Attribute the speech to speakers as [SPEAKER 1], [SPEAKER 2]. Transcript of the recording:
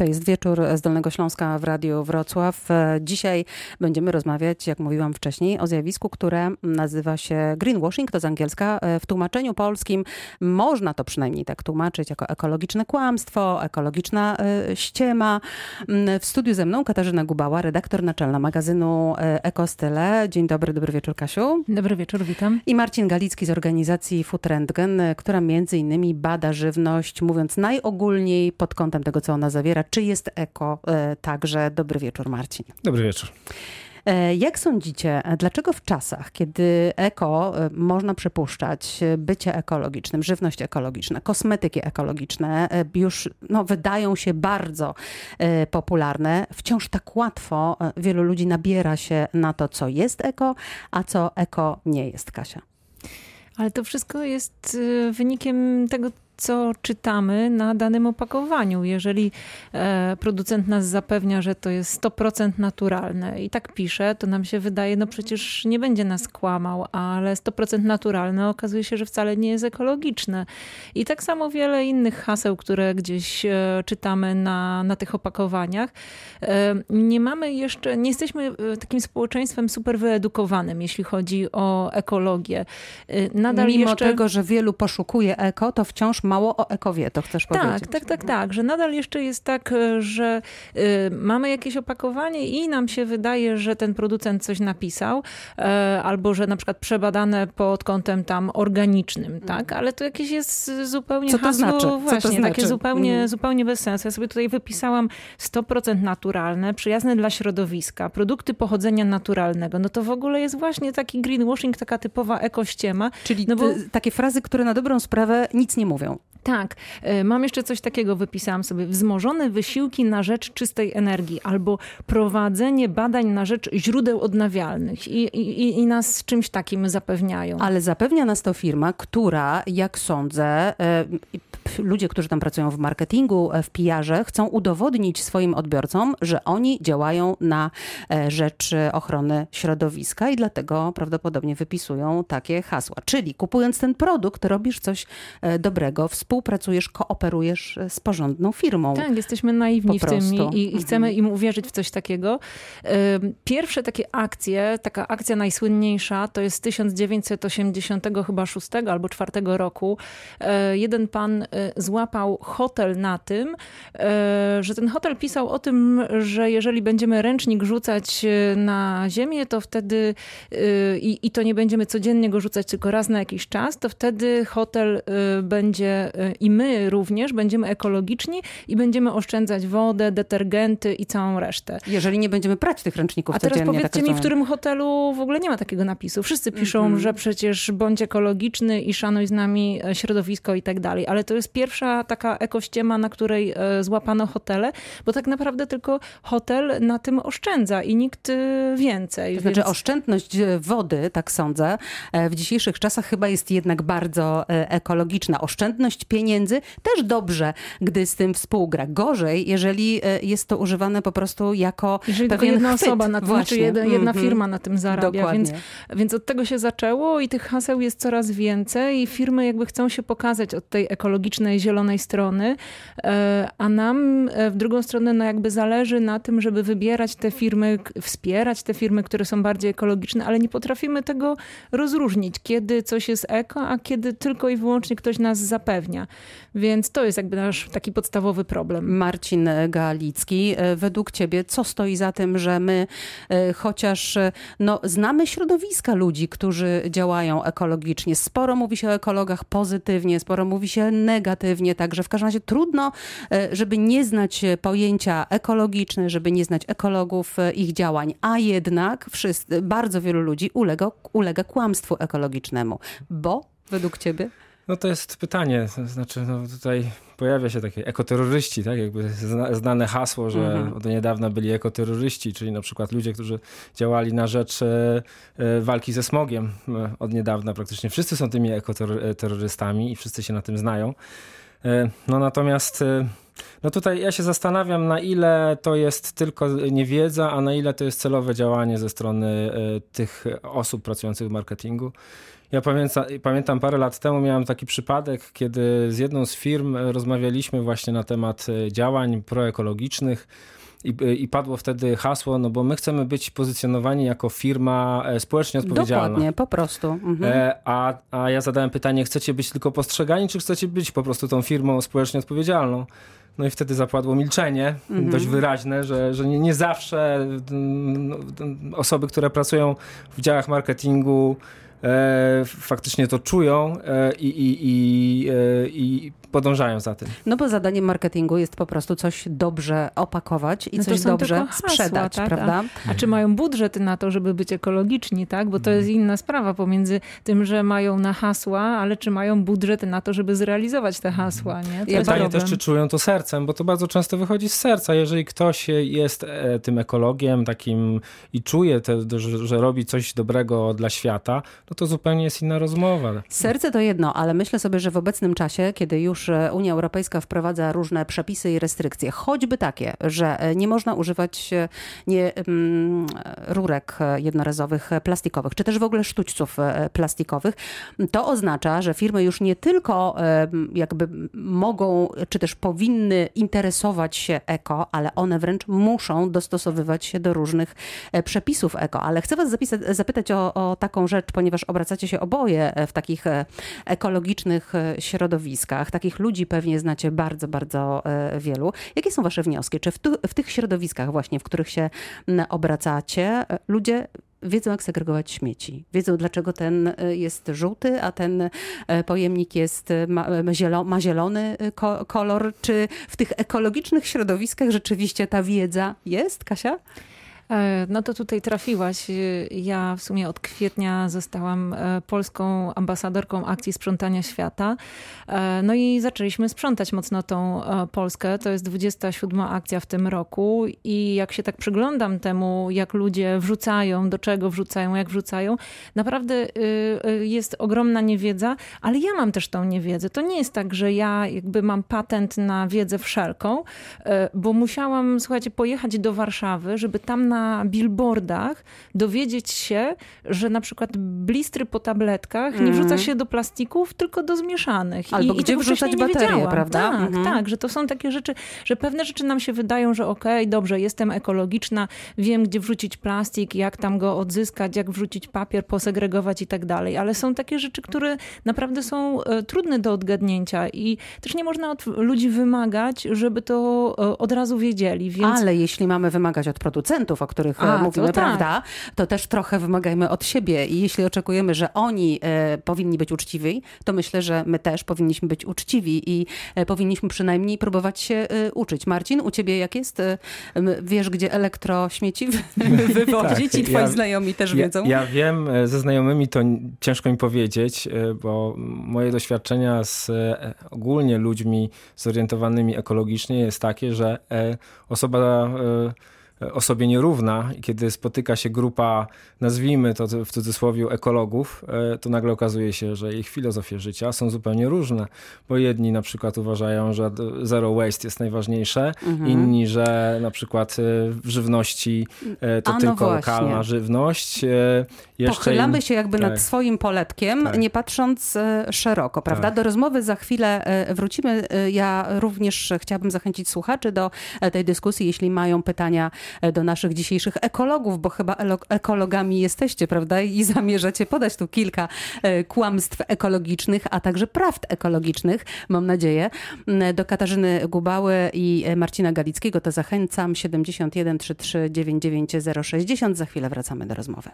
[SPEAKER 1] To jest wieczór z Dolnego Śląska w Radiu Wrocław. E, dzisiaj będziemy rozmawiać, jak mówiłam wcześniej, o zjawisku, które nazywa się greenwashing, to z angielska. E, w tłumaczeniu polskim można to przynajmniej tak tłumaczyć jako ekologiczne kłamstwo, ekologiczna e, ściema. Mm, w studiu ze mną Katarzyna Gubała, redaktor naczelna magazynu Ekostyle. Dzień dobry, dobry wieczór Kasiu.
[SPEAKER 2] Dobry wieczór, witam.
[SPEAKER 1] I Marcin Galicki z organizacji Food Rentgen, która między innymi bada żywność, mówiąc najogólniej pod kątem tego, co ona zawiera, czy jest eko e, także. Dobry wieczór, Marcin.
[SPEAKER 3] Dobry wieczór.
[SPEAKER 1] E, jak sądzicie, dlaczego w czasach, kiedy eko e, można przypuszczać, bycie ekologicznym, żywność ekologiczna, kosmetyki ekologiczne już no, wydają się bardzo popularne, wciąż tak łatwo wielu ludzi nabiera się na to, co jest eko, a co eko nie jest, Kasia?
[SPEAKER 2] Ale to wszystko jest wynikiem tego, co czytamy na danym opakowaniu. Jeżeli e, producent nas zapewnia, że to jest 100% naturalne i tak pisze, to nam się wydaje, no przecież nie będzie nas kłamał, ale 100% naturalne okazuje się, że wcale nie jest ekologiczne. I tak samo wiele innych haseł, które gdzieś e, czytamy na, na tych opakowaniach. E, nie mamy jeszcze, nie jesteśmy takim społeczeństwem super wyedukowanym, jeśli chodzi o ekologię.
[SPEAKER 1] Nadal Mimo jeszcze... tego, że wielu poszukuje eko, to wciąż mało o ekowie, to chcesz
[SPEAKER 2] tak,
[SPEAKER 1] powiedzieć.
[SPEAKER 2] Tak, tak, tak, że nadal jeszcze jest tak, e, że y, mamy jakieś opakowanie i nam się wydaje, że ten producent coś napisał, y, albo że na przykład przebadane pod kątem tam organicznym, mm. tak? Ale to jakieś jest zupełnie
[SPEAKER 1] Co to
[SPEAKER 2] hasło,
[SPEAKER 1] znaczy?
[SPEAKER 2] Właśnie,
[SPEAKER 1] to znaczy?
[SPEAKER 2] takie zupełnie, mm. zupełnie bez sensu. Ja sobie tutaj wypisałam 100% naturalne, przyjazne dla środowiska, produkty pochodzenia naturalnego. No to w ogóle jest właśnie taki greenwashing, taka typowa ekościema.
[SPEAKER 1] Czyli no bo... takie frazy, które na dobrą sprawę nic nie mówią.
[SPEAKER 2] Tak, e, mam jeszcze coś takiego, wypisałam sobie. Wzmożone wysiłki na rzecz czystej energii albo prowadzenie badań na rzecz źródeł odnawialnych i, i, i nas czymś takim zapewniają.
[SPEAKER 1] Ale zapewnia nas to firma, która, jak sądzę, e, ludzie, którzy tam pracują w marketingu, e, w PR-ze, chcą udowodnić swoim odbiorcom, że oni działają na rzecz ochrony środowiska i dlatego prawdopodobnie wypisują takie hasła. Czyli kupując ten produkt, robisz coś dobrego, współpracujesz, kooperujesz e, z porządną firmą.
[SPEAKER 2] Tak, jesteśmy naiwni w tym i, i chcemy mhm. im uwierzyć w coś takiego. Pierwsze takie akcje, taka akcja najsłynniejsza, to jest 1980 chyba 6 albo 4 roku. E, jeden pan e, złapał hotel na tym, że ten hotel pisał o tym, że jeżeli będziemy ręcznik rzucać na ziemię, to wtedy i, i to nie będziemy codziennie go rzucać, tylko raz na jakiś czas, to wtedy hotel będzie i my również będziemy ekologiczni i będziemy oszczędzać wodę, detergenty i całą resztę.
[SPEAKER 1] Jeżeli nie będziemy prać tych ręczników
[SPEAKER 2] A
[SPEAKER 1] teraz
[SPEAKER 2] codziennie, powiedzcie tak mi, w którym hotelu w ogóle nie ma takiego napisu. Wszyscy piszą, mm -hmm. że przecież bądź ekologiczny i szanuj z nami e, środowisko i tak dalej. Ale to jest pierwsza taka ekościema, na której e, złapano hotele, bo tak naprawdę tylko hotel na tym oszczędza i nikt e, więcej.
[SPEAKER 1] To znaczy oszczędność wody, tak sądzę, w dzisiejszych czasach chyba jest jednak bardzo ekologiczna. Oszczędność pieniędzy, też dobrze, gdy z tym współgra. Gorzej, jeżeli e, jest to używane po prostu jako
[SPEAKER 2] jeżeli
[SPEAKER 1] pewien
[SPEAKER 2] jedna
[SPEAKER 1] chwyt.
[SPEAKER 2] osoba, na tym, znaczy jedna, jedna mhm. firma na tym zarabia. Więc, więc od tego się zaczęło i tych haseł jest coraz więcej i firmy jakby chcą się pokazać od tej ekologicznej, zielonej strony, e, a nam e, w drugą stronę no jakby zależy na tym, żeby wybierać te firmy, wspierać te firmy, które są bardziej ekologiczne, ale nie potrafimy tego rozróżnić, kiedy coś jest eko, a kiedy tylko i wyłącznie ktoś nas zapewnia. Więc to jest jakby nasz taki podstawowy problem.
[SPEAKER 1] Marcin Galicki, e, według ciebie co stoi za tym, że my e, chociaż e, no, znamy środowiska ludzi, którzy działają ekologicznie. Sporo mówi się o ekologach pozytywnie, sporo mówi się negatywnie, także w każdym razie trudno, żeby nie znać pojęcia ekologiczne, żeby nie znać ekologów, ich działań, a jednak wszyscy, bardzo wielu ludzi ulega, ulega kłamstwu ekologicznemu. Bo według ciebie?
[SPEAKER 3] No to jest pytanie, to znaczy no tutaj pojawia się takie ekoterroryści, tak? Jakby znane hasło, że mhm. od niedawna byli ekoterroryści, czyli na przykład ludzie, którzy działali na rzecz e, e, walki ze smogiem. E, od niedawna praktycznie wszyscy są tymi ekoterrorystami i wszyscy się na tym znają. No natomiast no tutaj ja się zastanawiam, na ile to jest tylko niewiedza, a na ile to jest celowe działanie ze strony tych osób pracujących w marketingu. Ja pamiętam, pamiętam parę lat temu miałem taki przypadek, kiedy z jedną z firm rozmawialiśmy właśnie na temat działań proekologicznych i, i padło wtedy hasło, no bo my chcemy być pozycjonowani jako firma e, społecznie odpowiedzialna.
[SPEAKER 1] Dokładnie, po prostu. Mhm.
[SPEAKER 3] E, a, a ja zadałem pytanie, chcecie być tylko postrzegani, czy chcecie być po prostu tą firmą społecznie odpowiedzialną? No i wtedy zapadło milczenie, mhm. dość wyraźne, że, że nie, nie zawsze no, osoby, które pracują w działach marketingu, e, faktycznie to czują e, i, i, i, e, i podążają za tym.
[SPEAKER 1] No bo zadaniem marketingu jest po prostu coś dobrze opakować i no coś dobrze hasła, sprzedać, tak? prawda?
[SPEAKER 2] A, a, czy mają budżet na to, żeby być ekologiczni, tak? Bo to jest inna sprawa pomiędzy tym, że mają na hasła, ale czy mają budżet na to, żeby zrealizować te hasła, nie?
[SPEAKER 3] To Pytanie też, czy czują to sercem, bo to bardzo często wychodzi z serca. Jeżeli ktoś jest e, tym ekologiem takim i czuje, te, że, że robi coś dobrego dla świata, no to zupełnie jest inna rozmowa.
[SPEAKER 1] Serce to jedno, ale myślę sobie, że w obecnym czasie, kiedy już już Unia Europejska wprowadza różne przepisy i restrykcje, choćby takie, że nie można używać e, nie, mm, rurek jednorazowych plastikowych, czy też w ogóle sztućców e, plastikowych, to oznacza, że firmy już nie tylko e, jakby mogą, czy też powinny interesować się eko, ale one wręcz muszą dostosowywać się do różnych przepisów eko. Ale chcę was zapisać, zapytać o, o taką rzecz, ponieważ obracacie się oboje w takich ekologicznych środowiskach, takich ludzi pewnie znacie bardzo, bardzo e, wielu. Jakie są wasze wnioski? Czy w, tu, w tych środowiskach właśnie, w których się obracacie, e, ludzie wiedzą, jak segregować śmieci. Wiedzą, dlaczego ten e, jest żółty, a ten pojemnik jest, ma, ma zielony kolor. Czy w tych ekologicznych środowiskach rzeczywiście ta wiedza jest, Kasia?
[SPEAKER 2] E, no to tutaj trafiłaś. Ja w sumie od kwietnia zostałam e, polską ambasadorką akcji sprzątania świata. E, no i zaczęliśmy sprzątać mocno tą Polskę. To jest 27 akcja w tym roku i jak się tak przyglądam temu, jak ludzie wrzucają, do czego wrzucają, jak wrzucają, naprawdę jest ogromna niewiedza, ale ja mam też tą niewiedzę. To nie jest tak, że ja jakby mam patent na wiedzę wszelką, bo musiałam, słuchajcie, pojechać do Warszawy, żeby tam na na billboardach dowiedzieć się, że na przykład blistry po tabletkach mm. nie wrzuca mhm. się do plastików, tylko do zmieszanych.
[SPEAKER 1] Albo I, gdzie i wrzucać baterie, prawda?
[SPEAKER 2] Tak, mhm. tak, że to są takie rzeczy, że pewne rzeczy nam się wydają, że okej, okay, dobrze, jestem ekologiczna, wiem, gdzie wrzucić plastik, jak tam go odzyskać, jak wrzucić papier, posegregować i tak dalej, ale są takie rzeczy, które naprawdę są e, trudne do odgadnięcia i też nie można od ludzi wymagać, żeby to e, od razu wiedzieli.
[SPEAKER 1] Więc... Ale jeśli mamy wymagać od producentów, których e, A, mówimy, to tak. prawda, to też trochę wymagajmy od siebie. I jeśli oczekujemy, że oni e, powinni być uczciwi, to myślę, że my też powinniśmy być uczciwi i e, powinniśmy przynajmniej próbować się e, uczyć. Marcin, u ciebie jak jest? E, wiesz, gdzie elektrośmieci wywozić tak, i twoi ja, znajomi też
[SPEAKER 3] ja,
[SPEAKER 1] wiedzą?
[SPEAKER 3] Ja wiem, e, ze znajomymi to ciężko mi powiedzieć, bo moje doświadczenia z ogólnie ludźmi zorientowanymi ekologicznie jest takie, że osoba osobie nierówna i kiedy spotyka się grupa, nazwijmy to w cudzysłowie ekologów, e, to nagle okazuje się, że ich filozofie życia są zupełnie różne, bo jedni na przykład uważają, że zero waste jest najważniejsze, mhm. inni, że na przykład e, w żywności e, to A, no tylko no lokalna żywność.
[SPEAKER 1] Jeszcze Pochylamy się jakby tak. nad swoim poletkiem, tak. nie patrząc szeroko, prawda? Tak. Do rozmowy za chwilę wrócimy. Ja również chciałabym zachęcić słuchaczy do tej dyskusji, jeśli mają pytania do naszych dzisiejszych ekologów, bo chyba ekologami jesteście, prawda? I zamierzacie podać tu kilka e, kłamstw ekologicznych, a także prawd ekologicznych, mam nadzieję. Mm, do Katarzyny Gubały i Marcina Galickiego to zachęcam 71 33 99 060. Za chwilę wracamy do rozmowy.